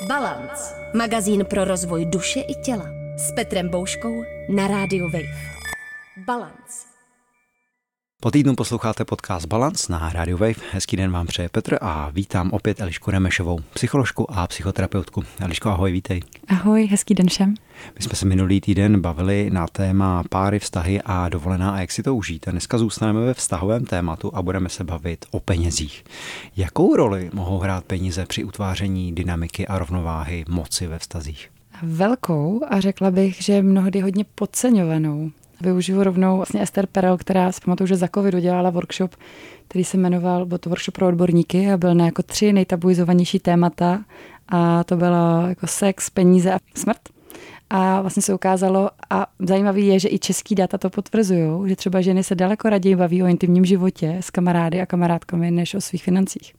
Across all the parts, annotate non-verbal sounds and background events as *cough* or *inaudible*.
Balance. Magazín pro rozvoj duše i těla. S Petrem Bouškou na rádiu Wave. Balance. Po týdnu posloucháte podcast Balance na Radio Wave. Hezký den vám přeje Petr a vítám opět Elišku Remešovou, psycholožku a psychoterapeutku. Eliško, ahoj, vítej. Ahoj, hezký den všem. My jsme se minulý týden bavili na téma páry, vztahy a dovolená a jak si to užít. A dneska zůstaneme ve vztahovém tématu a budeme se bavit o penězích. Jakou roli mohou hrát peníze při utváření dynamiky a rovnováhy moci ve vztazích? Velkou a řekla bych, že mnohdy hodně podceňovanou. Využiju rovnou vlastně Esther Perel, která si pamatuju, že za covidu dělala workshop, který se jmenoval, byl to workshop pro odborníky a byl na jako tři nejtabuizovanější témata a to bylo jako sex, peníze a smrt. A vlastně se ukázalo, a zajímavý je, že i český data to potvrzují, že třeba ženy se daleko raději baví o intimním životě s kamarády a kamarádkami, než o svých financích.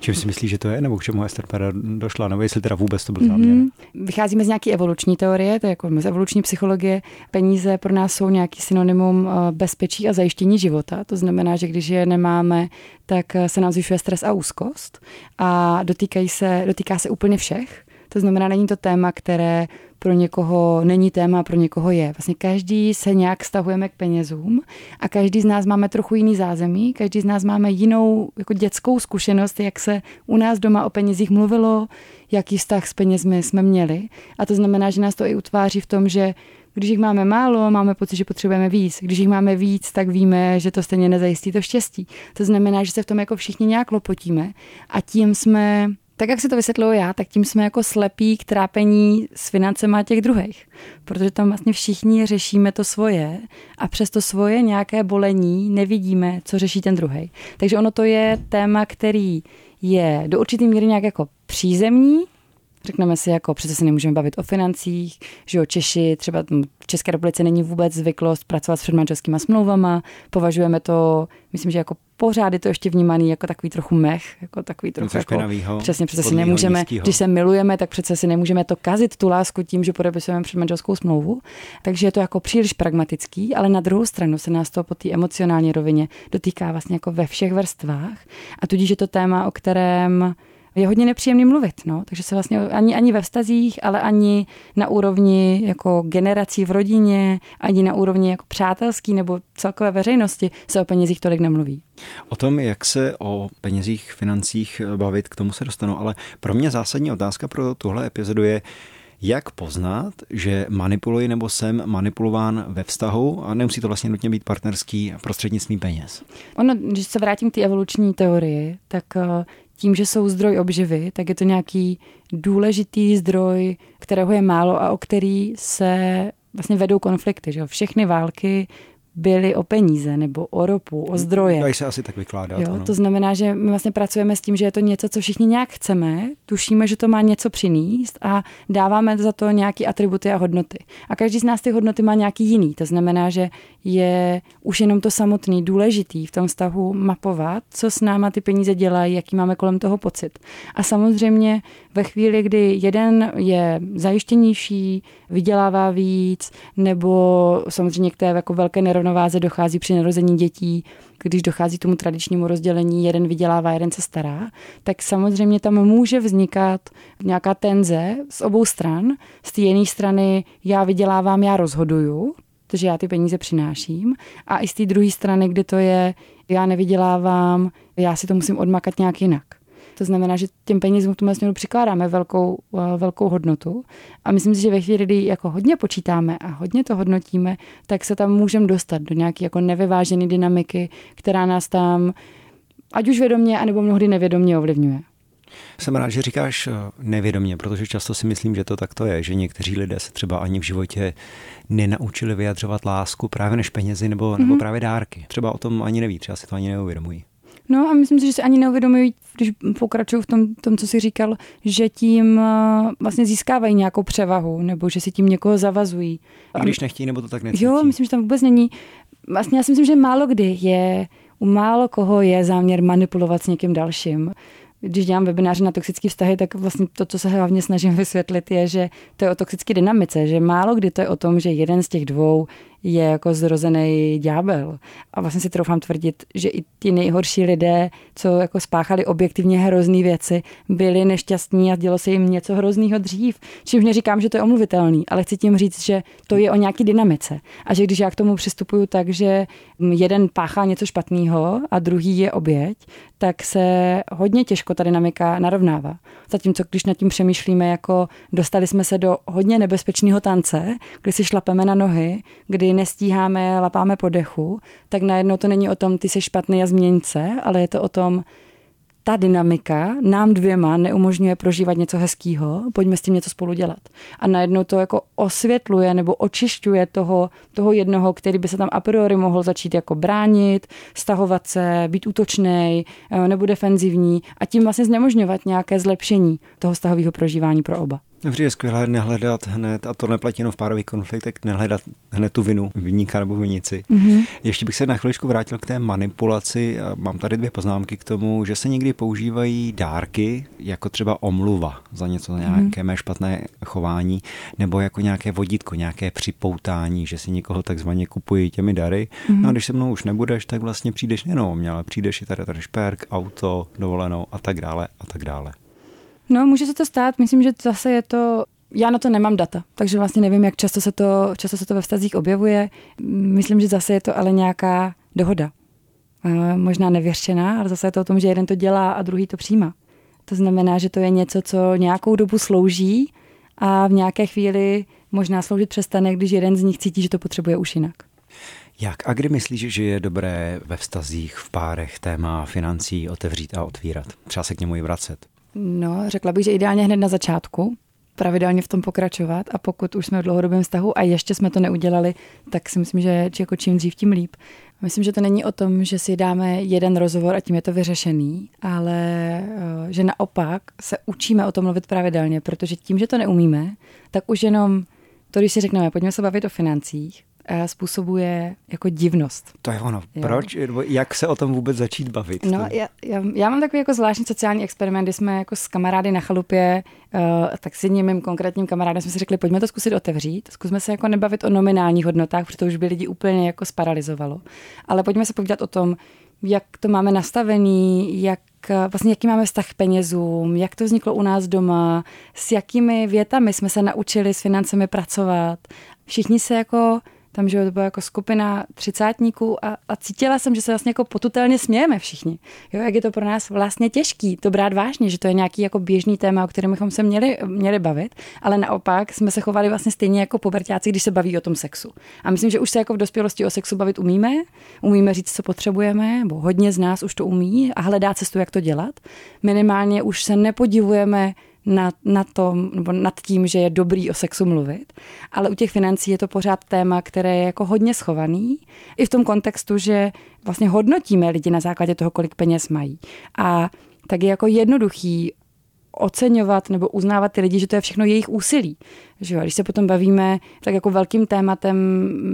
Čím si myslíš, že to je, nebo k čemu Esther Perel došla, nebo jestli teda vůbec to byl záměr? Mm-hmm. Vycházíme z nějaké evoluční teorie, to je jako z evoluční psychologie. Peníze pro nás jsou nějaký synonymum eh, bezpečí a zajištění života. To znamená, že když je nemáme, tak eh, se nám zvyšuje stres a úzkost a dotýkají se, dotýká se úplně všech. To znamená, není to téma, které pro někoho není téma, pro někoho je. Vlastně každý se nějak stahujeme k penězům a každý z nás máme trochu jiný zázemí, každý z nás máme jinou jako dětskou zkušenost, jak se u nás doma o penězích mluvilo, jaký vztah s penězmi jsme měli. A to znamená, že nás to i utváří v tom, že když jich máme málo, máme pocit, že potřebujeme víc. Když jich máme víc, tak víme, že to stejně nezajistí to štěstí. To znamená, že se v tom jako všichni nějak lopotíme a tím jsme tak jak si to vysvětluju já, tak tím jsme jako slepí k trápení s financema těch druhých. Protože tam vlastně všichni řešíme to svoje a přes to svoje nějaké bolení nevidíme, co řeší ten druhý. Takže ono to je téma, který je do určitý míry nějak jako přízemní, Řekneme si, jako přece se nemůžeme bavit o financích, že jo, Češi, třeba v České republice není vůbec zvyklost pracovat s předmanželskými smlouvama, považujeme to, myslím, že jako pořád je to ještě vnímaný jako takový trochu mech, jako takový trochu jako, přesně, přece si nemůžeme, nízkýho. když se milujeme, tak přece si nemůžeme to kazit tu lásku tím, že podepisujeme předmanželskou smlouvu, takže je to jako příliš pragmatický, ale na druhou stranu se nás to po té emocionální rovině dotýká vlastně jako ve všech vrstvách a tudíž je to téma, o kterém je hodně nepříjemný mluvit, no. takže se vlastně ani, ani ve vztazích, ale ani na úrovni jako generací v rodině, ani na úrovni jako přátelský nebo celkové veřejnosti se o penězích tolik nemluví. O tom, jak se o penězích, financích bavit, k tomu se dostanu, ale pro mě zásadní otázka pro tuhle epizodu je, jak poznat, že manipuluji nebo jsem manipulován ve vztahu a nemusí to vlastně nutně být partnerský prostřednictvím peněz? Ono, když se vrátím k té evoluční teorii, tak eh, tím, že jsou zdroj obživy, tak je to nějaký důležitý zdroj, kterého je málo a o který se vlastně vedou konflikty. Že? Všechny války byly o peníze nebo o ropu, o zdroje. Dají se asi tak vykládat. Jo, to znamená, že my vlastně pracujeme s tím, že je to něco, co všichni nějak chceme, tušíme, že to má něco přinést a dáváme za to nějaké atributy a hodnoty. A každý z nás ty hodnoty má nějaký jiný. To znamená, že je už jenom to samotný důležitý v tom vztahu mapovat, co s náma ty peníze dělají, jaký máme kolem toho pocit. A samozřejmě ve chvíli, kdy jeden je zajištěnější, vydělává víc, nebo samozřejmě k té jako velké nerovnováze dochází při narození dětí, když dochází tomu tradičnímu rozdělení, jeden vydělává, jeden se stará, tak samozřejmě tam může vznikat nějaká tenze z obou stran. Z té jedné strany já vydělávám, já rozhoduju, protože já ty peníze přináším. A i z té druhé strany, kdy to je, já nevydělávám, já si to musím odmakat nějak jinak. To znamená, že těm penězům v tomhle směru přikládáme velkou, eh, velkou hodnotu. A myslím si, že ve chvíli, kdy jako hodně počítáme a hodně to hodnotíme, tak se tam můžeme dostat do nějaké jako nevyvážené dynamiky, která nás tam ať už vědomě, anebo mnohdy nevědomě ovlivňuje. Jsem rád, že říkáš eh, nevědomě, protože často si myslím, že to takto je, že někteří lidé se třeba ani v životě nenaučili vyjadřovat lásku právě než penězi nebo, mm-hmm. nebo mhm. právě dárky. Třeba o tom ani neví, třeba si to ani neuvědomují. No a myslím si, že se ani neuvědomují, když pokračuju v tom, tom, co jsi říkal, že tím eh, vlastně získávají nějakou převahu, nebo že si tím někoho zavazují. A když nechtějí, nebo to tak necítí. Jo, myslím, že tam vůbec není. Vlastně já si myslím, že málo kdy je, u málo koho je záměr manipulovat s někým dalším když dělám webináře na toxické vztahy, tak vlastně to, co se hlavně snažím *laughs* vysvětlit, je, že to je o toxické dynamice, že málo kdy to je o tom, že jeden z těch dvou je jako zrozený ďábel. A vlastně si troufám tvrdit, že i ti nejhorší lidé, co jako spáchali objektivně hrozný věci, byli nešťastní a dělo se jim něco hroznýho dřív. Čímž neříkám, že to je omluvitelný, ale chci tím říct, že to je o nějaký dynamice. A že když já k tomu přistupuju tak, že jeden páchá něco špatného a druhý je oběť, tak se hodně těžko ta dynamika narovnává. Zatímco když nad tím přemýšlíme, jako dostali jsme se do hodně nebezpečného tance, kdy si šlapeme na nohy, kdy nestíháme, lapáme po dechu, tak najednou to není o tom, ty jsi špatný a změň se, ale je to o tom, ta dynamika nám dvěma neumožňuje prožívat něco hezkého, pojďme s tím něco spolu dělat. A najednou to jako osvětluje nebo očišťuje toho, toho jednoho, který by se tam a priori mohl začít jako bránit, stahovat se, být útočný eh, nebo defenzivní a tím vlastně znemožňovat nějaké zlepšení toho stahového prožívání pro oba. Dobře, je skvělé nehledat hned, a to neplatí jenom v párových konfliktech, nehledat hned tu vinu, vyníka nebo vinici. Mm-hmm. Ještě bych se na chviličku vrátil k té manipulaci. Mám tady dvě poznámky k tomu, že se někdy používají dárky, jako třeba omluva za něco, za nějaké mm-hmm. mé špatné chování, nebo jako nějaké vodítko, nějaké připoutání, že si někoho takzvaně kupují těmi dary. Mm-hmm. No a když se mnou už nebudeš, tak vlastně přijdeš nejenom o mě, ale přijdeš i tady ten šperk, auto, dovolenou a tak dále a tak dále. No, může se to stát. Myslím, že zase je to já na to nemám data, takže vlastně nevím, jak často se to, často se to ve vztazích objevuje. Myslím, že zase je to ale nějaká dohoda. Možná nevěřčená, ale zase je to o tom, že jeden to dělá a druhý to přijímá. To znamená, že to je něco, co nějakou dobu slouží a v nějaké chvíli možná sloužit přestane, když jeden z nich cítí, že to potřebuje už jinak. Jak a kdy myslíš, že je dobré ve vztazích, v párech téma financí otevřít a otvírat? Třeba se k němu i vracet? No, řekla bych, že ideálně hned na začátku, pravidelně v tom pokračovat a pokud už jsme v dlouhodobém vztahu a ještě jsme to neudělali, tak si myslím, že jako čím dřív, tím líp. Myslím, že to není o tom, že si dáme jeden rozhovor a tím je to vyřešený, ale eh, že naopak se učíme o tom mluvit pravidelně, protože tím, že to neumíme, tak už jenom to, když si řekneme, pojďme se bavit o financích, způsobuje jako divnost. To je ono. Jo. Proč? Jak se o tom vůbec začít bavit? No, já, já, já mám takový jako zvláštní sociální experiment, kdy jsme jako s kamarády na chalupě, uh, tak s jedním mým konkrétním kamarádem jsme si řekli, pojďme to zkusit otevřít, zkusme se jako nebavit o nominálních hodnotách, protože to už by lidi úplně jako sparalizovalo. Ale pojďme se povídat o tom, jak to máme nastavený, jak vlastně jaký máme vztah k penězům, jak to vzniklo u nás doma, s jakými větami jsme se naučili s financemi pracovat. Všichni se jako tam, že to byla jako skupina třicátníků a, a cítila jsem, že se vlastně jako potutelně smějeme všichni. Jo, jak je to pro nás vlastně těžký to brát vážně, že to je nějaký jako běžný téma, o kterém bychom se měli, měli bavit, ale naopak jsme se chovali vlastně stejně jako povrťáci, když se baví o tom sexu. A myslím, že už se jako v dospělosti o sexu bavit umíme, umíme říct, co potřebujeme, nebo hodně z nás už to umí a hledá cestu, jak to dělat. Minimálně už se nepodivujeme nad, nad, tom, nebo nad tím, že je dobrý o sexu mluvit, ale u těch financí je to pořád téma, které je jako hodně schovaný, i v tom kontextu, že vlastně hodnotíme lidi na základě toho, kolik peněz mají. A tak je jako jednoduchý oceňovat nebo uznávat ty lidi, že to je všechno jejich úsilí. Že jo? Když se potom bavíme tak jako velkým tématem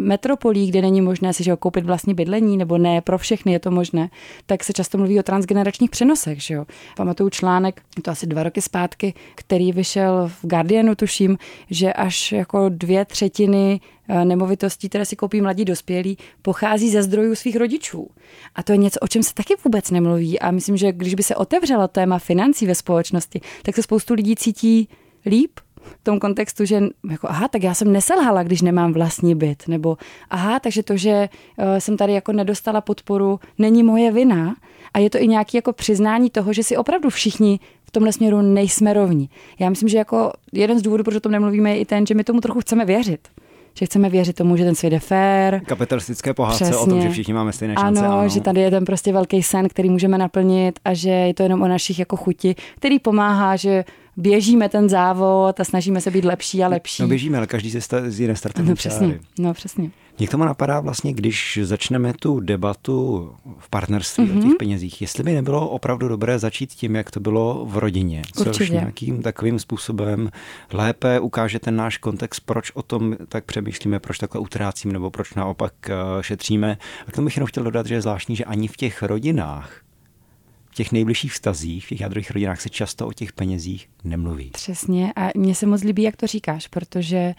metropolí, kde není možné si že jo, koupit vlastní bydlení, nebo ne pro všechny je to možné, tak se často mluví o transgeneračních přenosech. Že jo? Pamatuju článek, to asi dva roky zpátky, který vyšel v Guardianu, tuším, že až jako dvě třetiny eh, nemovitostí, které si koupí mladí dospělí, pochází ze zdrojů svých rodičů. A to je něco, o čem se taky vůbec nemluví. A myslím, že když by se otevřelo téma financí ve společnosti, tak se spoustu lidí cítí líp, v tom kontextu, že jako, aha, tak já jsem neselhala, když nemám vlastní byt, nebo aha, takže to, že uh, jsem tady jako nedostala podporu, není moje vina a je to i nějaký jako přiznání toho, že si opravdu všichni v tomhle směru nejsme rovní. Já myslím, že jako jeden z důvodů, proč o tom nemluvíme, je i ten, že my tomu trochu chceme věřit že chceme věřit tomu, že ten svět je fér. Kapitalistické pohádce Přesně. o tom, že všichni máme stejné šance. Ano, ano, že tady je ten prostě velký sen, který můžeme naplnit a že je to jenom o našich jako chuti, který pomáhá, že běžíme ten závod a snažíme se být lepší a lepší. No běžíme, ale každý se sta- z jiné startovní No přesně, no přesně. Mě k tomu napadá vlastně, když začneme tu debatu v partnerství mm-hmm. o těch mhm. penězích, jestli by nebylo opravdu dobré začít tím, jak to bylo v rodině. Což nějakým takovým způsobem lépe ukáže ten náš kontext, proč o tom tak přemýšlíme, proč takhle utrácíme nebo proč naopak eh, šetříme. A k tomu bych jenom chtěl dodat, že je zvláštní, že ani v těch rodinách těch nejbližších vztazích, v těch jádrových rodinách se často o těch penězích nemluví. Přesně a mně se moc líbí, jak to říkáš, protože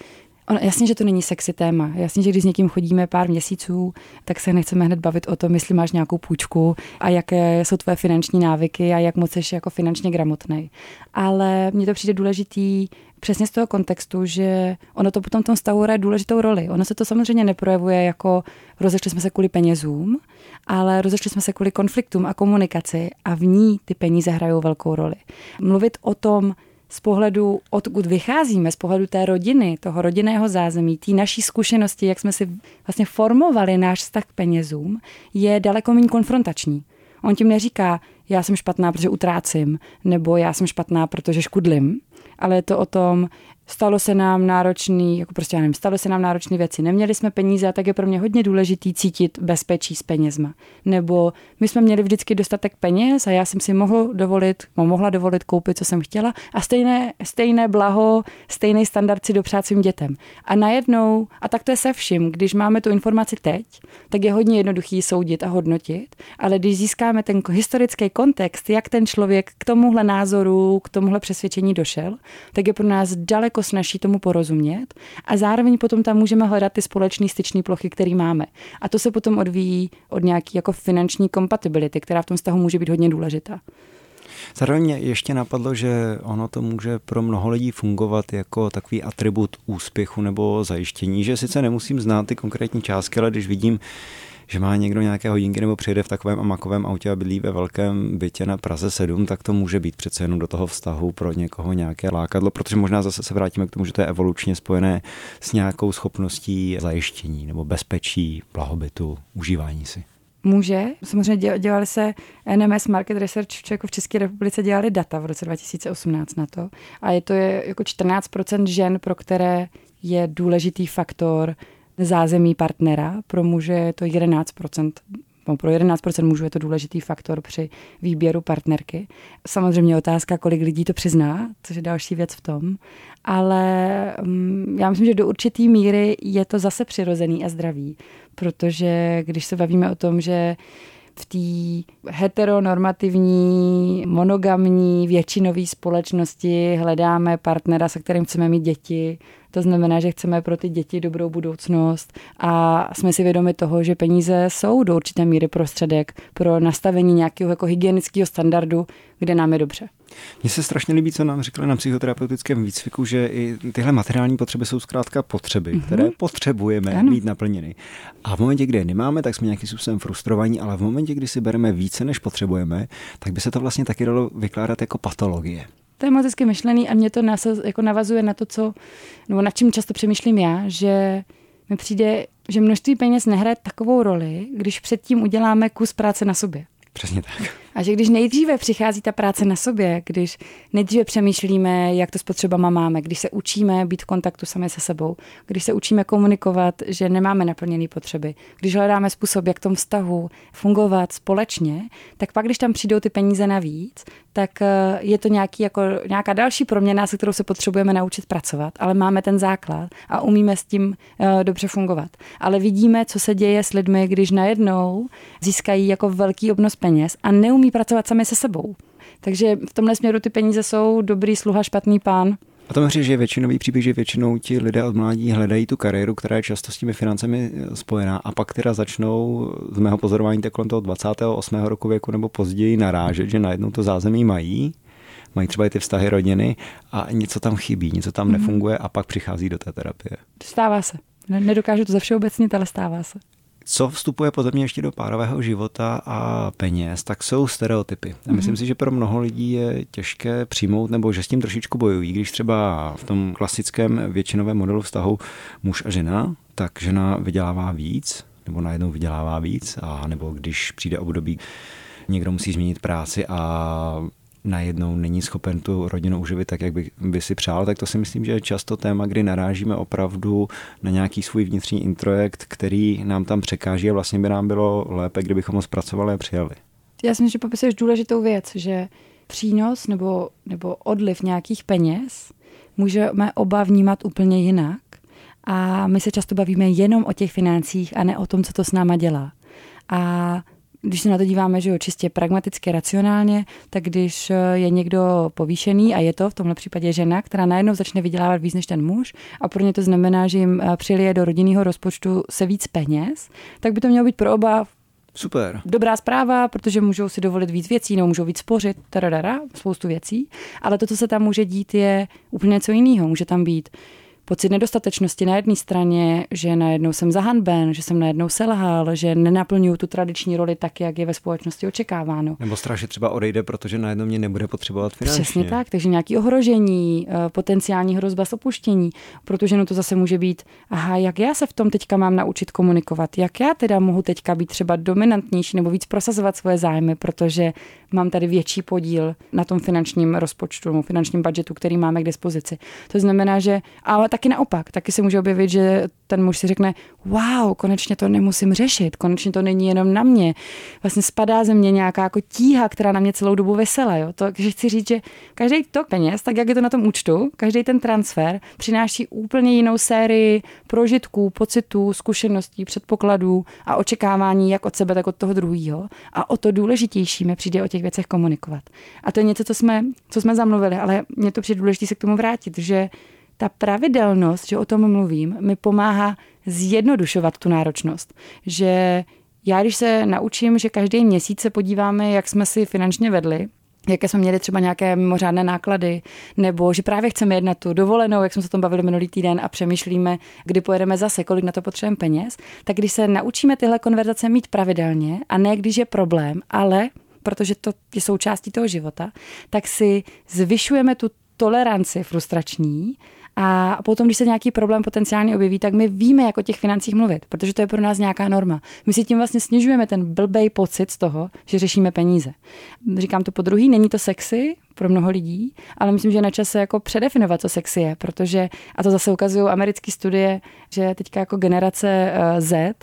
On, jasně, že to není sexy téma. Jasně, že když s někým chodíme pár měsíců, tak se nechceme hned bavit o tom, jestli máš nějakou půjčku a jaké jsou tvoje finanční návyky a jak moc jsi jako finančně gramotný. Ale mně to přijde důležitý přesně z toho kontextu, že ono to potom v tom stavu hraje důležitou roli. Ono se to samozřejmě neprojevuje jako rozešli jsme se kvůli penězům, ale rozešli jsme se kvůli konfliktům a komunikaci a v ní ty peníze hrajou velkou roli. Mluvit o tom, z pohledu, odkud vycházíme, z pohledu té rodiny, toho rodinného zázemí, té naší zkušenosti, jak jsme si vlastně formovali náš vztah k penězům, je daleko méně konfrontační. On tím neříká, já jsem špatná, protože utrácím, nebo já jsem špatná, protože škudlim, ale je to o tom, stalo se nám náročný, jako prostě já nevím, stalo se nám náročné věci, neměli jsme peníze a tak je pro mě hodně důležitý cítit bezpečí s penězma. Nebo my jsme měli vždycky dostatek peněz a já jsem si mohl dovolit, mohla dovolit koupit, co jsem chtěla a stejné, stejné blaho, stejný standard si dopřát svým dětem. A najednou, a tak to je se vším, když máme tu informaci teď, tak je hodně jednoduchý soudit a hodnotit, ale když získáme ten historický kontext, jak ten člověk k tomuhle názoru, k tomuhle přesvědčení došel, tak je pro nás daleko daleko snaží tomu porozumět a zároveň potom tam můžeme hledat ty společné styčné plochy, které máme. A to se potom odvíjí od nějaké jako finanční kompatibility, která v tom vztahu může být hodně důležitá. Zároveň mě ještě napadlo, že ono to může pro mnoho lidí fungovat jako takový atribut úspěchu nebo zajištění, že sice nemusím znát ty konkrétní částky, ale když vidím, že má někdo nějaké hodinky nebo přijede v takovém amakovém autě a bydlí ve velkém bytě na Praze 7, tak to může být přece jenom do toho vztahu pro někoho nějaké lákadlo, protože možná zase se vrátíme k tomu, že to je evolučně spojené s nějakou schopností zajištění nebo bezpečí, blahobytu, užívání si. Může. Samozřejmě dělali se NMS Market Research jako v České republice dělali data v roce 2018 na to. A je to je jako 14% žen, pro které je důležitý faktor zázemí partnera. Pro muže je to 11%, no pro 11% mužů je to důležitý faktor při výběru partnerky. Samozřejmě otázka, kolik lidí to přizná, což je další věc v tom. Ale um, já myslím, že do určitý míry je to zase přirozený a zdravý, protože když se bavíme o tom, že v té heteronormativní, monogamní, většinové společnosti hledáme partnera, se kterým chceme mít děti, to znamená, že chceme pro ty děti dobrou budoucnost a jsme si vědomi toho, že peníze jsou do určité míry prostředek pro nastavení nějakého jako hygienického standardu, kde nám je dobře. Mně se strašně líbí, co nám říkali na psychoterapeutickém výcviku, že i tyhle materiální potřeby jsou zkrátka potřeby, mm-hmm. které potřebujeme ano. mít naplněny. A v momentě, kdy je nemáme, tak jsme nějakým způsobem frustrovaní, ale v momentě, kdy si bereme více, než potřebujeme, tak by se to vlastně taky dalo vykládat jako patologie. To je moc hezky myšlený a mě to nás, jako navazuje na to, co, nebo nad čím často přemýšlím já, že mi přijde, že množství peněz nehraje takovou roli, když předtím uděláme kus práce na sobě. Přesně tak. A že když nejdříve přichází ta práce na sobě, když nejdříve přemýšlíme, jak to s potřebama máme, když se učíme být v kontaktu sami se sebou, když se učíme komunikovat, že nemáme naplněné potřeby, když hledáme způsob, jak v tom vztahu fungovat společně, tak pak, když tam přijdou ty peníze navíc, tak eh, je to nějaký, jako, nějaká další proměna, se kterou se potřebujeme naučit pracovat, ale máme ten základ a umíme s tím uh, dobře fungovat. Ale vidíme, co se děje s lidmi, když najednou získají jako velký obnos peněz a neumí pracovat sami se sebou. Takže v tomhle směru ty peníze jsou dobrý sluha, špatný pán. A to říct, že je většinový příběh, že většinou ti lidé od mládí hledají tu kariéru, která je často s těmi financemi eh, spojená a pak teda začnou z mého pozorování kolem toho 28. roku věku nebo později narážet, že najednou to zázemí mají, mají třeba i ty vztahy rodiny a něco tam chybí, něco tam mm-hmm. nefunguje a pak přichází do té terapie. Stává se. Nedokážu to ze všeobecnit, ale stává se co vstupuje podle mě ještě do párového života a peněz, tak jsou stereotypy. A myslím mm-hmm. si, že pro mnoho lidí je těžké přijmout nebo že s tím trošičku bojují. Když třeba v tom klasickém většinovém modelu vztahu muž a žena, tak žena vydělává víc, nebo najednou vydělává víc, a nebo když přijde období, někdo musí změnit práci a najednou není schopen tu rodinu uživit tak, jak by, by si přál, tak to si myslím, že je často téma, kdy narážíme opravdu na nějaký svůj vnitřní introjekt, který nám tam překáží a vlastně by nám bylo lépe, kdybychom ho zpracovali a přijali. Já si myslím, že popisuješ důležitou věc, že přínos nebo, nebo odliv nějakých peněz můžeme oba vnímat úplně jinak a my se často bavíme jenom o těch financích a ne o tom, co to s náma dělá. A když se na to díváme, že jo, čistě pragmaticky, racionálně, tak když eh, je někdo povýšený a je to v tomhle případě žena, která najednou začne vydělávat víc než ten muž a pro ně to znamená, že jim eh, přilije do rodinného rozpočtu se víc peněz, tak by to mělo být pro oba Super. Dobrá zpráva, protože můžou si dovolit víc věcí, nebo můžou víc spořit, taradara, spoustu věcí. Ale to, co se tam může dít, je úplně něco jiného. Může tam být pocit nedostatečnosti na jedné straně, že najednou jsem zahanben, že jsem najednou selhal, že nenaplňuju tu tradiční roli tak, jak je ve společnosti očekáváno. Nebo strach, že třeba odejde, protože najednou mě nebude potřebovat finančně. Přesně tak, takže nějaký ohrožení, eh, potenciální hrozba z opuštění, protože no to zase může být, aha, jak já se v tom teďka mám naučit komunikovat, jak já teda mohu teďka být třeba dominantnější nebo víc prosazovat svoje zájmy, protože mám tady větší podíl na tom finančním rozpočtu finančním budžetu, který máme k dispozici. To znamená, že ale taky naopak, taky se může objevit, že ten muž si řekne, wow, konečně to nemusím řešit, konečně to není jenom na mě. Vlastně spadá ze mě nějaká jako tíha, která na mě celou dobu vesela. Jo? To, že chci říct, že každý tok peněz, tak jak je to na tom účtu, každý ten transfer přináší úplně jinou sérii prožitků, pocitů, zkušeností, předpokladů a očekávání jak od sebe, tak od toho druhého. A o to důležitější mi přijde o těch věcech komunikovat. A to je něco, co jsme, co jsme zamluvili, ale mě to přijde důležité se k tomu vrátit, že ta pravidelnost, že o tom mluvím, mi pomáhá zjednodušovat tu náročnost. Že já, když se naučím, že každý měsíc se podíváme, jak jsme si finančně vedli, jaké jsme měli třeba nějaké mimořádné náklady, nebo že právě chceme jednat tu dovolenou, jak jsme se o tom bavili minulý týden a přemýšlíme, kdy pojedeme zase, kolik na to potřebujeme peněz, tak když se naučíme tyhle konverzace mít pravidelně a ne když je problém, ale protože to je součástí toho života, tak si zvyšujeme tu toleranci frustrační a potom, když se nějaký problém potenciálně objeví, tak my víme, jak o těch financích mluvit, protože to je pro nás nějaká norma. My si tím vlastně snižujeme ten blbej pocit z toho, že řešíme peníze. Říkám to po druhý, není to sexy pro mnoho lidí, ale myslím, že na čase jako předefinovat, co sexy je, protože, a to zase ukazují americké studie, že teďka jako generace eh, Z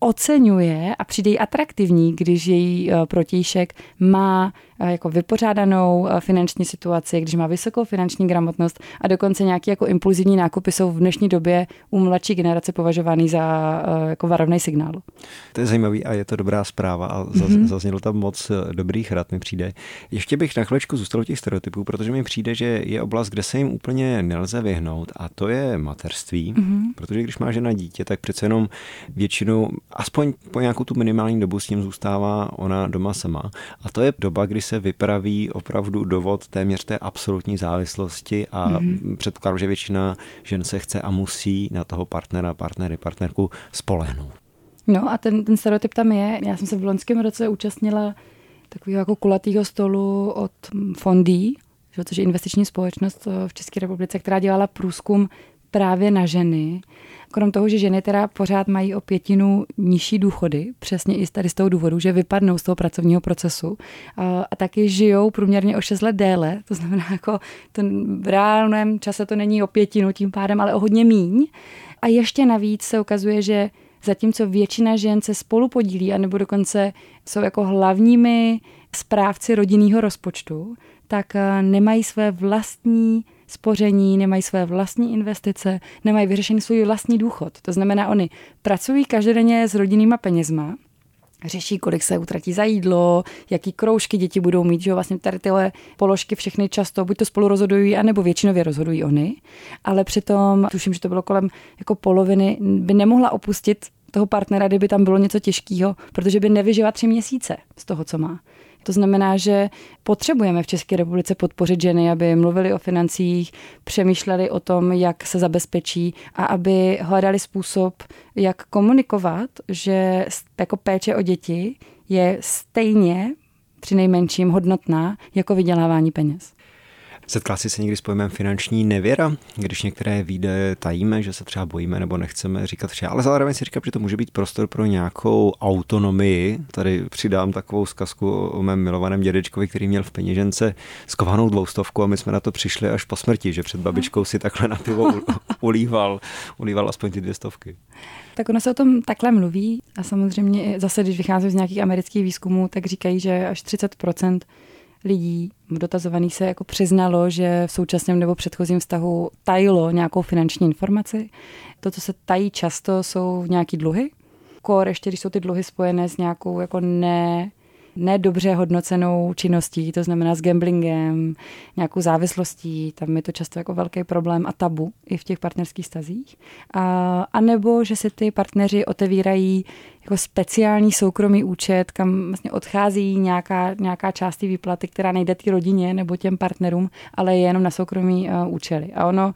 oceňuje a přijde jí atraktivní, když její eh, protějšek má eh, jako vypořádanou eh, finanční situaci, když má vysokou finanční gramotnost a dokonce nějaké jako impulzivní nákupy jsou v dnešní době u mladší generace považovány za jako varovný signál. To je zajímavý a je to dobrá zpráva a mm-hmm. zaznělo tam moc dobrých rad mi přijde. Ještě bych na chvíličku zůstal těch stereotypů, protože mi přijde, že je oblast, kde se jim úplně nelze vyhnout a to je materství, mm-hmm. protože když má žena dítě, tak přece jenom většinou aspoň po nějakou tu minimální dobu s ním zůstává ona doma sama. A to je doba, kdy se vypraví opravdu dovod téměř té absolutní závislosti a mm-hmm. předpokládám, že většina žen se chce a musí na toho partnera, partnery, partnerku spolehnout. No a ten, ten stereotyp tam je. Já jsem se v loňském roce účastnila takového jako kulatého stolu od Fondí, což je investiční společnost v České republice, která dělala průzkum právě na ženy Krom toho, že ženy teda pořád mají o pětinu nižší důchody, přesně i tady z toho důvodu, že vypadnou z toho pracovního procesu a, taky žijou průměrně o 6 let déle, to znamená jako ten v reálném čase to není o pětinu tím pádem, ale o hodně míň. A ještě navíc se ukazuje, že zatímco většina žen se spolu podílí, anebo dokonce jsou jako hlavními správci rodinného rozpočtu, tak nemají své vlastní spoření, nemají své vlastní investice, nemají vyřešený svůj vlastní důchod. To znamená, oni pracují každodenně s rodinnýma penězma, řeší, kolik se utratí za jídlo, jaký kroužky děti budou mít, že vlastně tady tyhle položky všechny často buď to spolu rozhodují, anebo většinově rozhodují oni, ale přitom, tuším, že to bylo kolem jako poloviny, by nemohla opustit toho partnera, kdyby tam bylo něco těžkého, protože by nevyžila tři měsíce z toho, co má. To znamená, že potřebujeme v České republice podpořit ženy, aby mluvili o financích, přemýšleli o tom, jak se zabezpečí a aby hledali způsob, jak komunikovat, že jako péče o děti je stejně při nejmenším hodnotná jako vydělávání peněz. Setkal jsi se někdy s pojmem finanční nevěra, když některé výdaje tajíme, že se třeba bojíme nebo nechceme říkat vše, ale zároveň si říkám, že to může být prostor pro nějakou autonomii. Tady přidám takovou zkazku o mém milovaném dědečkovi, který měl v peněžence skovanou dvoustovku a my jsme na to přišli až po smrti, že před babičkou si takhle na pivo ulíval, ulíval aspoň ty dvě stovky. Tak ono se o tom takhle mluví a samozřejmě zase, když vychází z nějakých amerických výzkumů, tak říkají, že až 30 lidí dotazovaných se jako přiznalo, že v současném nebo předchozím vztahu tajilo nějakou finanční informaci. To, co se tají často, jsou nějaký dluhy, kor, ještě když jsou ty dluhy spojené s nějakou jako ne nedobře hodnocenou činností, to znamená s gamblingem, nějakou závislostí, tam je to často jako velký problém a tabu i v těch partnerských stazích. A, a nebo, že si ty partneři otevírají jako speciální soukromý účet, kam vlastně odchází nějaká, nějaká část té výplaty, která nejde té rodině nebo těm partnerům, ale je jenom na soukromý uh, účely. A ono,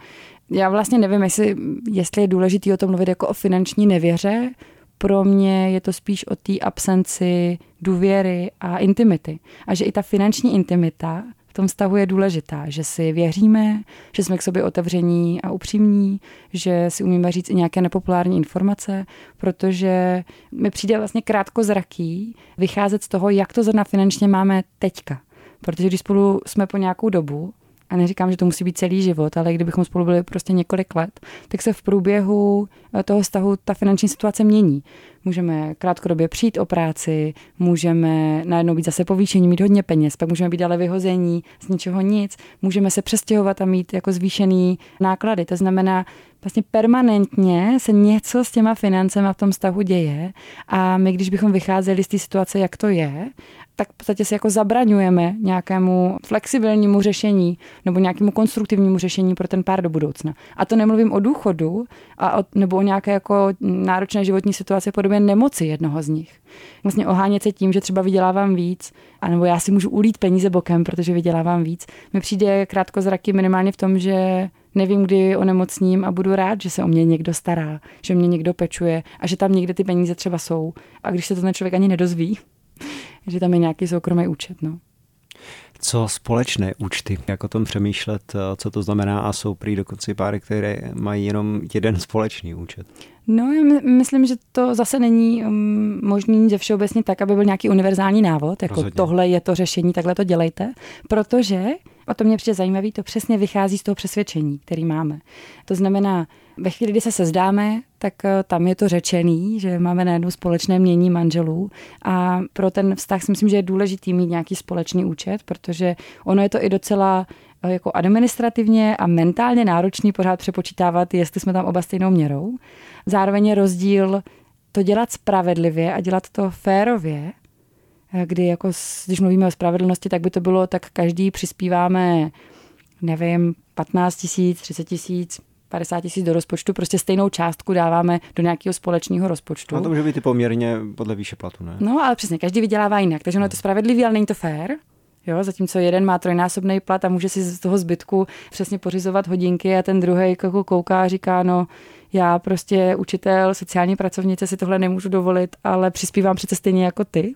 já vlastně nevím, jestli, jestli je důležité o tom mluvit jako o finanční nevěře, pro mě je to spíš o té absenci důvěry a intimity. A že i ta finanční intimita v tom vztahu je důležitá, že si věříme, že jsme k sobě otevření a upřímní, že si umíme říct i nějaké nepopulární informace, protože mi přijde vlastně krátkozraký vycházet z toho, jak to zrovna finančně máme teďka. Protože když spolu jsme po nějakou dobu, a neříkám, že to musí být celý život, ale kdybychom spolu byli prostě několik let, tak se v průběhu eh, toho vztahu ta finanční situace mění. Můžeme krátkodobě přijít o práci, můžeme najednou být zase povýšení, mít hodně peněz, pak můžeme být ale vyhození z ničeho nic, můžeme se přestěhovat a mít jako zvýšený náklady. To znamená, vlastně permanentně se něco s těma financema v tom vztahu děje a my, když bychom vycházeli z té situace, jak to je tak v podstatě si jako zabraňujeme nějakému flexibilnímu řešení nebo nějakému konstruktivnímu řešení pro ten pár do budoucna. A to nemluvím o důchodu a o, nebo o nějaké jako náročné životní situaci v podobě nemoci jednoho z nich. Vlastně ohánět se tím, že třeba vydělávám víc, anebo já si můžu ulít peníze bokem, protože vydělávám víc. Mi přijde krátkozraky minimálně v tom, že nevím, kdy onemocním a budu rád, že se o mě někdo stará, že mě někdo pečuje a že tam někde ty peníze třeba jsou. A když se to ten člověk ani nedozví, že tam je nějaký soukromý účet. No. Co společné účty? Jak o tom přemýšlet, co to znamená a jsou prý dokonce páry, které mají jenom jeden společný účet? No, já myslím, že to zase není um, možný ze všeobecně tak, aby byl nějaký univerzální návod, jako Rozhodně. tohle je to řešení, takhle to dělejte, protože, a to mě přijde zajímavý, to přesně vychází z toho přesvědčení, který máme. To znamená, ve chvíli, kdy se sezdáme, tak eh, tam je to řečený, že máme najednou společné mění manželů a pro ten vztah si myslím, že je důležitý mít nějaký společný účet, protože ono je to i docela eh, jako administrativně a mentálně náročný pořád přepočítávat, jestli jsme tam oba stejnou měrou. Zároveň je rozdíl to dělat spravedlivě a dělat to férově, kdy jako, když mluvíme o spravedlnosti, tak by to bylo, tak každý přispíváme, nevím, 15 tisíc, 30 tisíc, 50 tisíc do rozpočtu, prostě stejnou částku dáváme do nějakého společného rozpočtu. A to může být i poměrně podle výše platu, ne? No, ale přesně, každý vydělává jinak, takže ono je to spravedlivý, ale není to fér. Jo, zatímco jeden má trojnásobný plat a může si z toho zbytku přesně pořizovat hodinky a ten druhý jako kouká a říká, no já prostě učitel, sociální pracovnice si tohle nemůžu dovolit, ale přispívám přece stejně jako ty.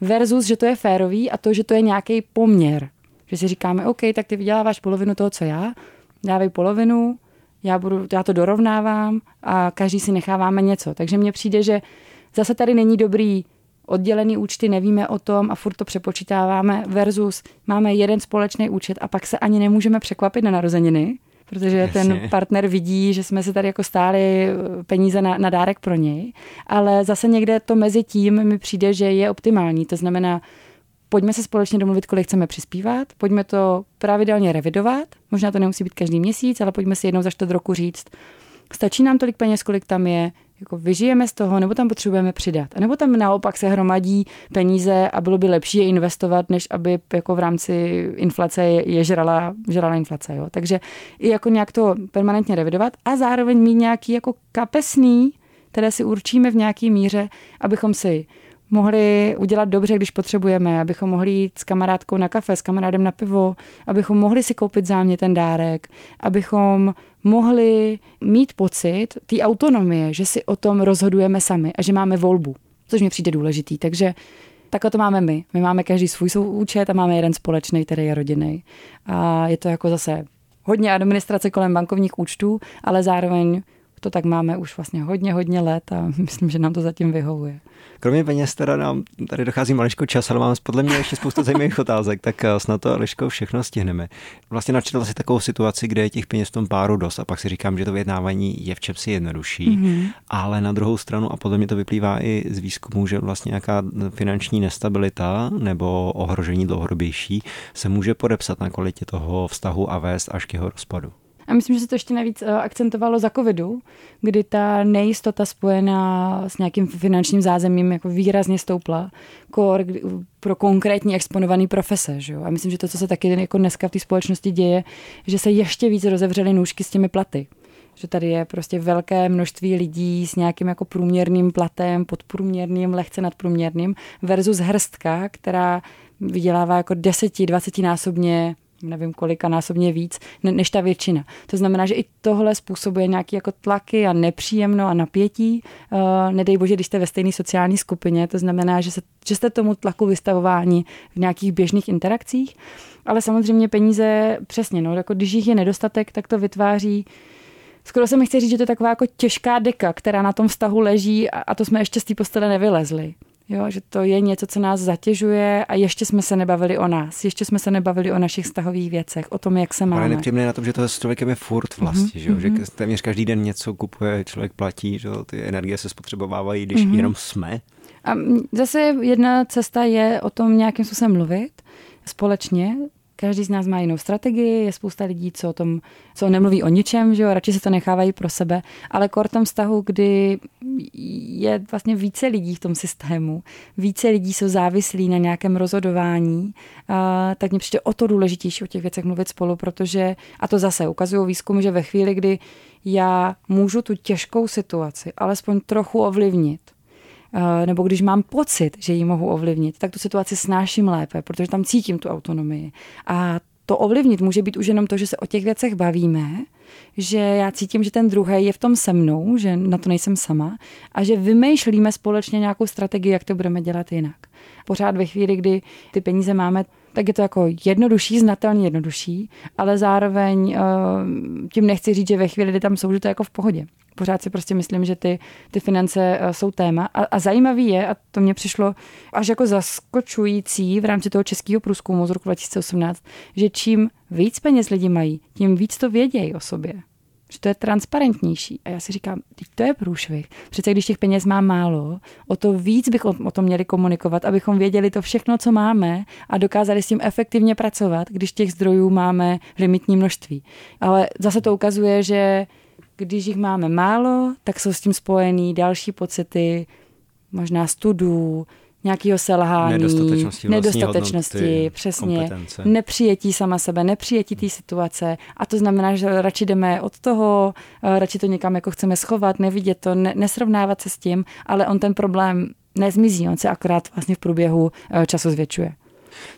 Versus, že to je férový a to, že to je nějaký poměr. Že si říkáme, OK, tak ty vyděláváš polovinu toho, co já, dávej polovinu, já, budu, já to dorovnávám a každý si necháváme něco. Takže mně přijde, že zase tady není dobrý oddělený účty, nevíme o tom a furt to přepočítáváme versus máme jeden společný účet a pak se ani nemůžeme překvapit na narozeniny, protože Jasně. ten partner vidí, že jsme si tady jako stáli eh, peníze na, na dárek pro něj, ale zase někde to mezi tím mi přijde, že je optimální. To znamená, pojďme se společně domluvit, kolik chceme přispívat, pojďme to pravidelně revidovat, možná to nemusí být každý měsíc, ale pojďme si jednou za čtvrt roku říct, stačí nám tolik peněz, kolik tam je, jako vyžijeme z toho, nebo tam potřebujeme přidat. A nebo tam naopak se hromadí peníze a bylo by lepší je investovat, než aby jako v rámci inflace je žrala, žrala inflace. Jo. Takže i jako nějak to permanentně revidovat a zároveň mít nějaký jako kapesný, které si určíme v nějaký míře, abychom si mohli udělat dobře, když potřebujeme, abychom mohli jít s kamarádkou na kafe, s kamarádem na pivo, abychom mohli si koupit zámě ten dárek, abychom mohli mít pocit té autonomie, že si o tom rozhodujeme sami a že máme volbu, což mi přijde důležitý. Takže takhle to máme my. My máme každý svůj účet a máme jeden společný, který je rodinný. A je to jako zase hodně administrace kolem bankovních účtů, ale zároveň to tak máme už vlastně hodně, hodně let a *laughs* myslím, že nám to zatím vyhovuje. Kromě peněz teda nám tady dochází maličko čas, ale máme podle mě ještě spoustu zajímavých otázek, tak eh, snad to Liško všechno stihneme. Vlastně načetl si takovou situaci, kde je těch peněz v tom páru dost a pak si říkám, že to vyjednávání je v čem si jednodušší, mm-hmm. ale na druhou stranu, a podle mě to vyplývá i z výzkumu, že vlastně nějaká finanční nestabilita nebo ohrožení dlouhodobější se může podepsat na kvalitě toho vztahu a vést až k jeho rozpadu. A myslím, že se to ještě navíc eh, akcentovalo za covidu, kdy ta nejistota spojená s nějakým finančním zázemím jako výrazně stoupla kor pro konkrétní exponovaný profese. Že jo? A myslím, že to, co se taky jako dneska v té společnosti děje, že se ještě víc rozevřely nůžky s těmi platy že tady je prostě velké množství lidí s nějakým jako průměrným platem, podprůměrným, lehce nadprůměrným versus hrstka, která vydělává jako deseti, dvacetinásobně nevím kolika násobně víc, než ta většina. To znamená, že i tohle způsobuje nějaký jako tlaky a nepříjemno a napětí. Uh, nedej bože, když jste ve stejné sociální skupině, to znamená, že, se, že jste tomu tlaku vystavováni v nějakých běžných interakcích. Ale samozřejmě peníze, přesně, no, jako když jich je nedostatek, tak to vytváří skoro se mi chce říct, že to je taková jako těžká deka, která na tom vztahu leží a, a to jsme ještě z té postele nevylezli. Jo, že to je něco, co nás zatěžuje a ještě jsme se nebavili o nás, ještě jsme se nebavili o našich vztahových věcech, o tom, jak se máme. Ale nepříjemné na tom, že to s člověkem je furt vlastně, mm-hmm. že, že mhm. téměř každý den něco kupuje, člověk platí, že ty energie se spotřebovávají, když mm-hmm. jenom jsme. A zase jedna cesta je o tom nějakým způsobem mluvit společně, Každý z nás má jinou strategii, je spousta lidí, co o tom, co nemluví o ničem, že jo, radši se to nechávají pro sebe, ale kor tom vztahu, kdy je vlastně více lidí v tom systému, více lidí jsou závislí na nějakém rozhodování, a, tak mě přijde o to důležitější o těch věcech mluvit spolu, protože, a to zase ukazují výzkumy, že ve chvíli, kdy já můžu tu těžkou situaci alespoň trochu ovlivnit, nebo když mám pocit, že ji mohu ovlivnit, tak tu situaci snáším lépe, protože tam cítím tu autonomii. A to ovlivnit může být už jenom to, že se o těch věcech bavíme, že já cítím, že ten druhý je v tom se mnou, že na to nejsem sama a že vymýšlíme společně nějakou strategii, jak to budeme dělat jinak. Pořád ve chvíli, kdy ty peníze máme, tak je to jako jednodušší, znatelně jednodušší, ale zároveň eh, tím nechci říct, že ve chvíli, kdy tam jsou, že to je jako v pohodě pořád si prostě myslím, že ty, ty finance eh, jsou téma. A, a zajímavý je, a to mě přišlo až jako zaskočující v rámci toho českého průzkumu z roku 2018, že čím víc peněz lidi mají, tím víc to vědějí o sobě. Že to je transparentnější. A já si říkám, to je průšvih. Přece když těch peněz má málo, o to víc bychom o tom měli komunikovat, abychom věděli to všechno, co máme a dokázali s tím efektivně pracovat, když těch zdrojů máme limitní množství. Ale zase to ukazuje, že když jich máme málo, tak jsou s tím spojený další pocity, možná studů, nějakého selhání, nedostatečnosti, nedostatečnosti hodnoty, přesně, kompetence. nepřijetí sama sebe, nepřijetí té situace a to znamená, že radši jdeme od toho, eh, radši to někam jako chceme schovat, nevidět to, ne, nesrovnávat se s tím, ale on ten problém nezmizí, on se akorát vlastně v průběhu eh, času zvětšuje.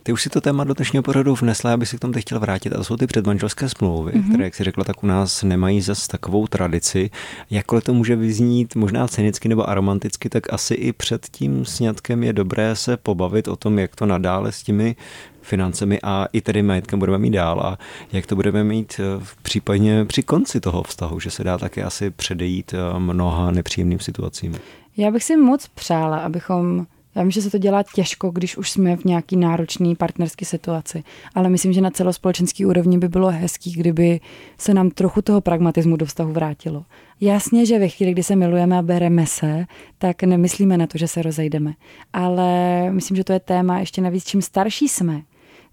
Ty už si to téma do dnešního pořadu vnesla, aby si k tomu teď chtěl vrátit. A to jsou ty předmanželské smlouvy, mm-hmm. které, jak si řekla, tak u nás nemají zas takovou tradici. Jakkoliv to může vyznít možná cynicky nebo aromanticky, tak asi i před tím sňatkem je dobré se pobavit o tom, jak to nadále s těmi financemi a i tedy majetkem budeme mít dál a jak to budeme mít eh, v případně při konci toho vztahu, že se dá také asi předejít eh, mnoha nepříjemným situacím. Já bych si moc přála, abychom já vím, že se to dělá těžko, když už jsme v nějaký náročný partnerské situaci, ale myslím, že na celospolečenský úrovni by bylo hezký, kdyby se nám trochu toho pragmatismu do vztahu vrátilo. Jasně, že ve chvíli, kdy se milujeme a bereme se, tak nemyslíme na to, že se rozejdeme. Ale myslím, že to je téma ještě navíc, čím starší jsme,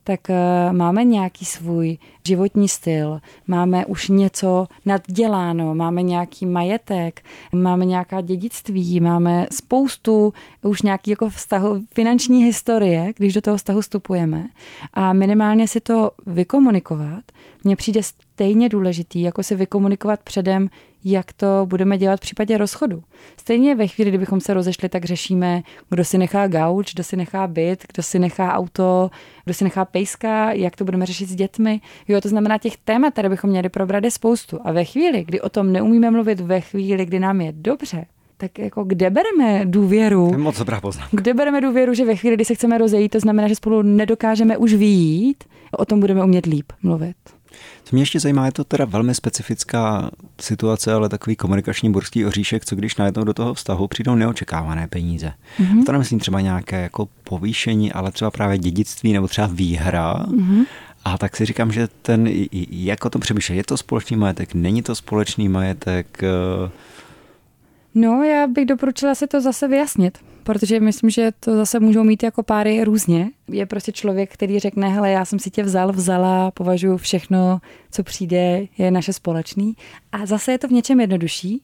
tak eh, máme nějaký svůj životní styl, máme už něco nadděláno, máme nějaký majetek, máme nějaká dědictví, máme spoustu už nějaký jako vztahu, finanční historie, když do toho vztahu vstupujeme. A minimálně si to vykomunikovat, mně přijde stejně důležitý, jako si vykomunikovat předem, jak to budeme dělat v případě rozchodu. Stejně ve chvíli, kdybychom se rozešli, tak řešíme, kdo si nechá gauč, kdo si nechá byt, kdo si nechá auto, kdo si nechá pejska, jak to budeme řešit s dětmi. Jo, to znamená, těch témat, které bychom měli probrat, je spoustu. A ve chvíli, kdy o tom neumíme mluvit, ve chvíli, kdy nám je dobře, tak jako kde bereme důvěru? Moc dobrá poznámka. Kde bereme důvěru, že ve chvíli, kdy se chceme rozejít, to znamená, že spolu nedokážeme už vyjít, o tom budeme umět líp mluvit. Co mě ještě zajímá, je to teda velmi specifická situace, ale takový komunikační burský oříšek, co když najednou do toho vztahu přijdou neočekávané peníze. Mm-hmm. To nemyslím třeba nějaké jako povýšení, ale třeba právě dědictví nebo třeba výhra. Mm-hmm. A tak si říkám, že ten, jak o tom přemýšlet, je to společný majetek, není to společný majetek, No, já bych doporučila si to zase vyjasnit, protože myslím, že to zase můžou mít jako páry různě. Je prostě člověk, který řekne, hele, já jsem si tě vzal, vzala, považuji všechno, co přijde, je naše společný. A zase je to v něčem jednodušší.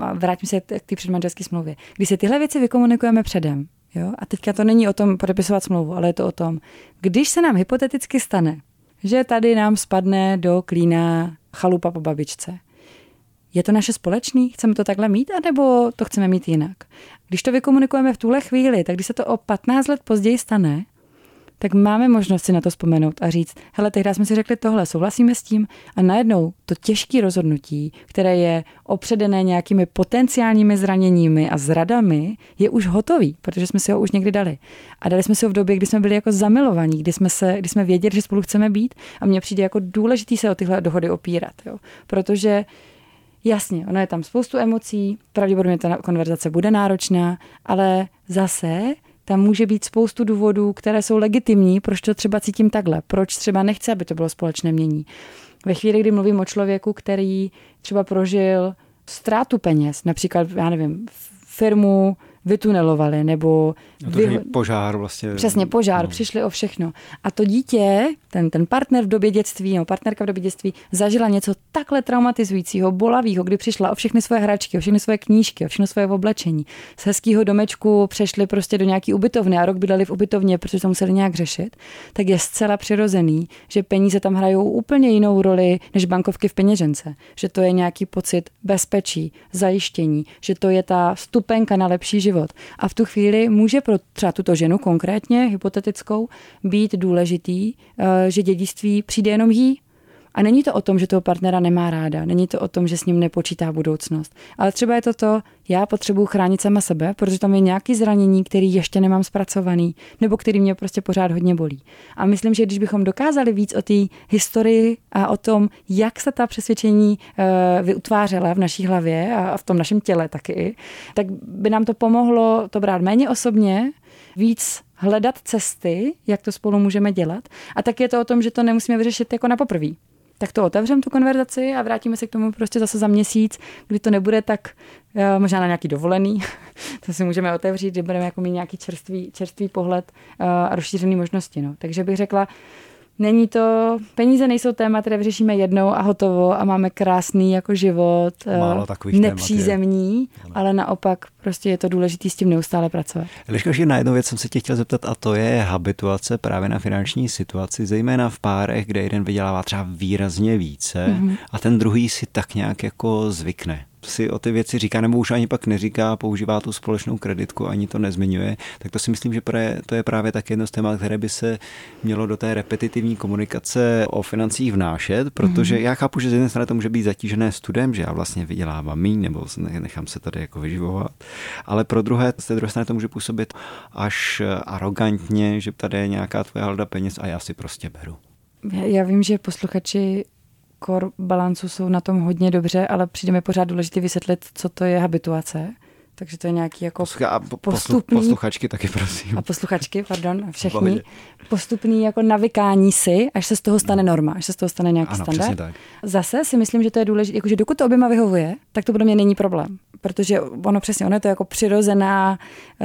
A vrátím se k té předmanželské smlouvě. Když si tyhle věci vykomunikujeme předem, jo, a teďka to není o tom podepisovat smlouvu, ale je to o tom, když se nám hypoteticky stane, že tady nám spadne do klína chalupa po babičce, je to naše společný? Chceme to takhle mít, anebo to chceme mít jinak? Když to vykomunikujeme v tuhle chvíli, tak když se to o 15 let později stane, tak máme možnost si na to vzpomenout a říct, hele, tehdy jsme si řekli tohle, souhlasíme s tím a najednou to těžké rozhodnutí, které je opředené nějakými potenciálními zraněními a zradami, je už hotový, protože jsme si ho už někdy dali. A dali jsme si ho v době, kdy jsme byli jako zamilovaní, kdy jsme, se, kdy jsme věděli, že spolu chceme být a mně přijde jako důležitý se o tyhle dohody opírat, jo? protože Jasně, ono je tam spoustu emocí, pravděpodobně ta konverzace bude náročná, ale zase tam může být spoustu důvodů, které jsou legitimní, proč to třeba cítím takhle, proč třeba nechce, aby to bylo společné mění. Ve chvíli, kdy mluvím o člověku, který třeba prožil ztrátu peněz, například, já nevím, firmu vytunelovali, nebo... No to vy... požár vlastně. Přesně, požár, no. přišli o všechno. A to dítě, ten, ten partner v době dětství, nebo partnerka v době dětství, zažila něco takhle traumatizujícího, bolavého, kdy přišla o všechny svoje hračky, o všechny svoje knížky, o všechno svoje oblečení. Z hezkého domečku přešli prostě do nějaký ubytovny a rok bydleli v ubytovně, protože to museli nějak řešit, tak je zcela přirozený, že peníze tam hrajou úplně jinou roli než bankovky v peněžence. Že to je nějaký pocit bezpečí, zajištění, že to je ta stupenka na lepší život život. A v tu chvíli může pro třeba tuto ženu konkrétně, hypotetickou, být důležitý, eh, že dědictví přijde jenom jí, a není to o tom, že toho partnera nemá ráda, není to o tom, že s ním nepočítá budoucnost, ale třeba je to to, já potřebuji chránit sama sebe, protože tam je nějaký zranění, který ještě nemám zpracovaný, nebo který mě prostě pořád hodně bolí. A myslím, že když bychom dokázali víc o té historii a o tom, jak se ta přesvědčení uh, vyutvářela v naší hlavě a v tom našem těle taky, tak by nám to pomohlo to brát méně osobně, víc hledat cesty, jak to spolu můžeme dělat. A tak je to o tom, že to nemusíme vyřešit jako na poprví tak to otevřem tu konverzaci a vrátíme se k tomu prostě zase za měsíc, kdy to nebude tak eh, možná na nějaký dovolený, *laughs* to si můžeme otevřít, kdy budeme jako mít nějaký čerstvý, čerstvý pohled eh, a rozšířený možnosti. No. Takže bych řekla, Není to, peníze nejsou téma, které vyřešíme jednou a hotovo a máme krásný jako život, eh, Málo takových nepřízemní, témat ale naopak prostě je to důležité s tím neustále pracovat. Liško, na jednu věc jsem se tě chtěl zeptat a to je habituace právě na finanční situaci, zejména v párech, kde jeden vydělává třeba výrazně více mm-hmm. a ten druhý si tak nějak jako zvykne si o ty věci říká, nebo už ani pak neříká, používá tu společnou kreditku, ani to nezmiňuje, tak to si myslím, že to je právě tak jedno z témat, které by se mělo do té repetitivní komunikace o financích vnášet, protože mm-hmm. já chápu, že z jedné strany to může být zatížené studem, že já vlastně vydělávám míň, nebo nechám se tady jako vyživovat, ale pro druhé, z té druhé strany to může působit až arrogantně, že tady je nějaká tvoje halda peněz a já si prostě beru. Já vím, že posluchači core balancu jsou na tom hodně dobře, ale přijde mi pořád důležité vysvětlit, co to je habituace. Takže to je nějaký jako Poslucha, a postupný... Posluchačky taky, prosím. A posluchačky, pardon, a všechny. Postupný jako navykání si, až se z toho stane norma, až se z toho stane nějaký ano, standard. Tak. Zase si myslím, že to je důležité, jakože dokud to oběma vyhovuje, tak to pro mě není problém protože ono přesně, ono je to jako přirozená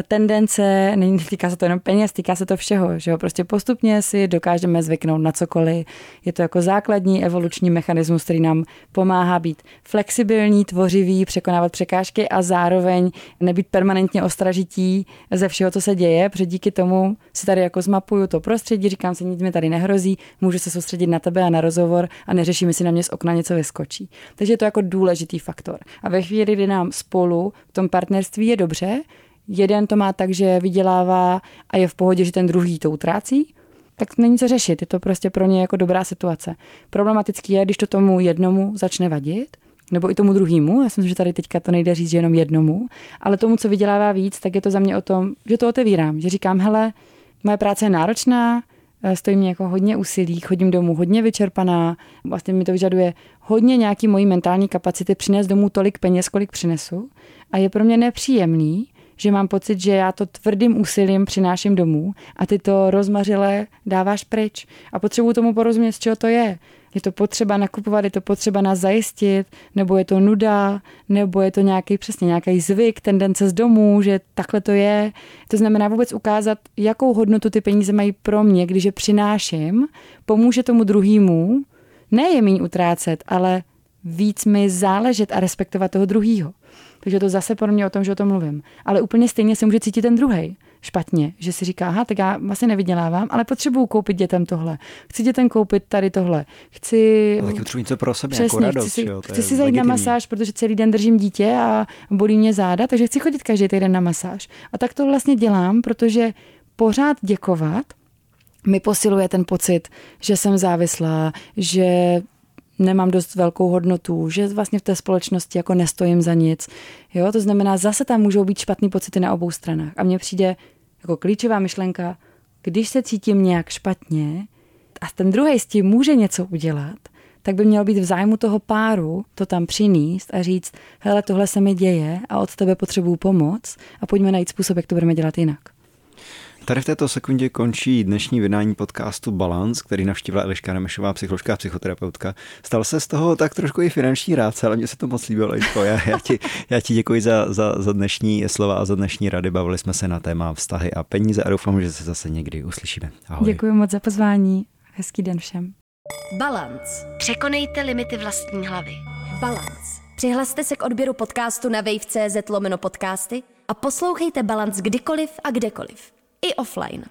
tendence, není, týká se to jenom peněz, týká se to všeho, že jo, prostě postupně si dokážeme zvyknout na cokoliv. Je to jako základní evoluční mechanismus, který nám pomáhá být flexibilní, tvořivý, překonávat překážky a zároveň nebýt permanentně ostražití ze všeho, co se děje, protože díky tomu si tady jako zmapuju to prostředí, říkám si, nic mi tady nehrozí, můžu se soustředit na tebe a na rozhovor a neřešíme si na mě z okna něco vyskočí. Takže je to jako důležitý faktor. A ve chvíli, kdy nám spolu v tom partnerství je dobře, jeden to má tak, že vydělává a je v pohodě, že ten druhý to utrácí, tak není co řešit. Je to prostě pro ně jako dobrá situace. Problematický je, když to tomu jednomu začne vadit, nebo i tomu druhému, já si myslím, že tady teďka to nejde říct že jenom jednomu, ale tomu, co vydělává víc, tak je to za mě o tom, že to otevírám, že říkám, hele, moje práce je náročná, Eh, stojí mě jako hodně úsilí, chodím domů hodně vyčerpaná, vlastně mi to vyžaduje hodně nějaký mojí mentální kapacity přinést domů tolik peněz, kolik přinesu. A je pro mě nepříjemný, že mám pocit, že já to tvrdým úsilím přináším domů a ty to rozmařile dáváš pryč. A potřebuju tomu porozumět, z čeho to je. Je to potřeba nakupovat, je to potřeba nás zajistit, nebo je to nuda, nebo je to nějaký přesně nějaký zvyk, tendence z domů, že takhle to je. To znamená vůbec ukázat, jakou hodnotu ty peníze mají pro mě, když je přináším, pomůže tomu druhému, ne je méně utrácet, ale víc mi záležet a respektovat toho druhého. Takže to zase pro mě o tom, že o tom mluvím. Ale úplně stejně se může cítit ten druhý špatně, že si říká, aha, tak já vlastně nevydělávám, ale potřebuju koupit dětem tohle. Chci dětem koupit tady tohle. Chci... A taky potřebuji něco pro sebe, Přesně, jako radost, chci si, jo, chci si zajít na masáž, protože celý den držím dítě a bolí mě záda, takže chci chodit každý týden na masáž. A tak to vlastně dělám, protože pořád děkovat mi posiluje ten pocit, že jsem závislá, že nemám dost velkou hodnotu, že vlastně v té společnosti jako nestojím za nic. Jo, to znamená, zase tam můžou být špatný pocity na obou stranách. A mně přijde jako klíčová myšlenka, když se cítím nějak špatně a ten druhý s tím může něco udělat, tak by mělo být v zájmu toho páru to tam přinést a říct, hele, tohle se mi děje a od tebe potřebuju pomoc a pojďme najít způsob, jak to budeme dělat jinak. Tady v této sekundě končí dnešní vydání podcastu Balance, který navštívila Eliška Nemešová, psycholožka a psychoterapeutka. Stal se z toho tak trošku i finanční rádce, ale mně se to moc líbilo, Eliško. Já, já, ti, já ti děkuji za, za, za dnešní slova a za dnešní rady. Bavili jsme se na téma vztahy a peníze a doufám, že se zase někdy uslyšíme. Ahoj. Děkuji moc za pozvání. Hezký den všem. Balance. Překonejte limity vlastní hlavy. Balance. Přihlaste se k odběru podcastu na wave.cz lomeno podcasty a poslouchejte Balance kdykoliv a kdekoliv i offline.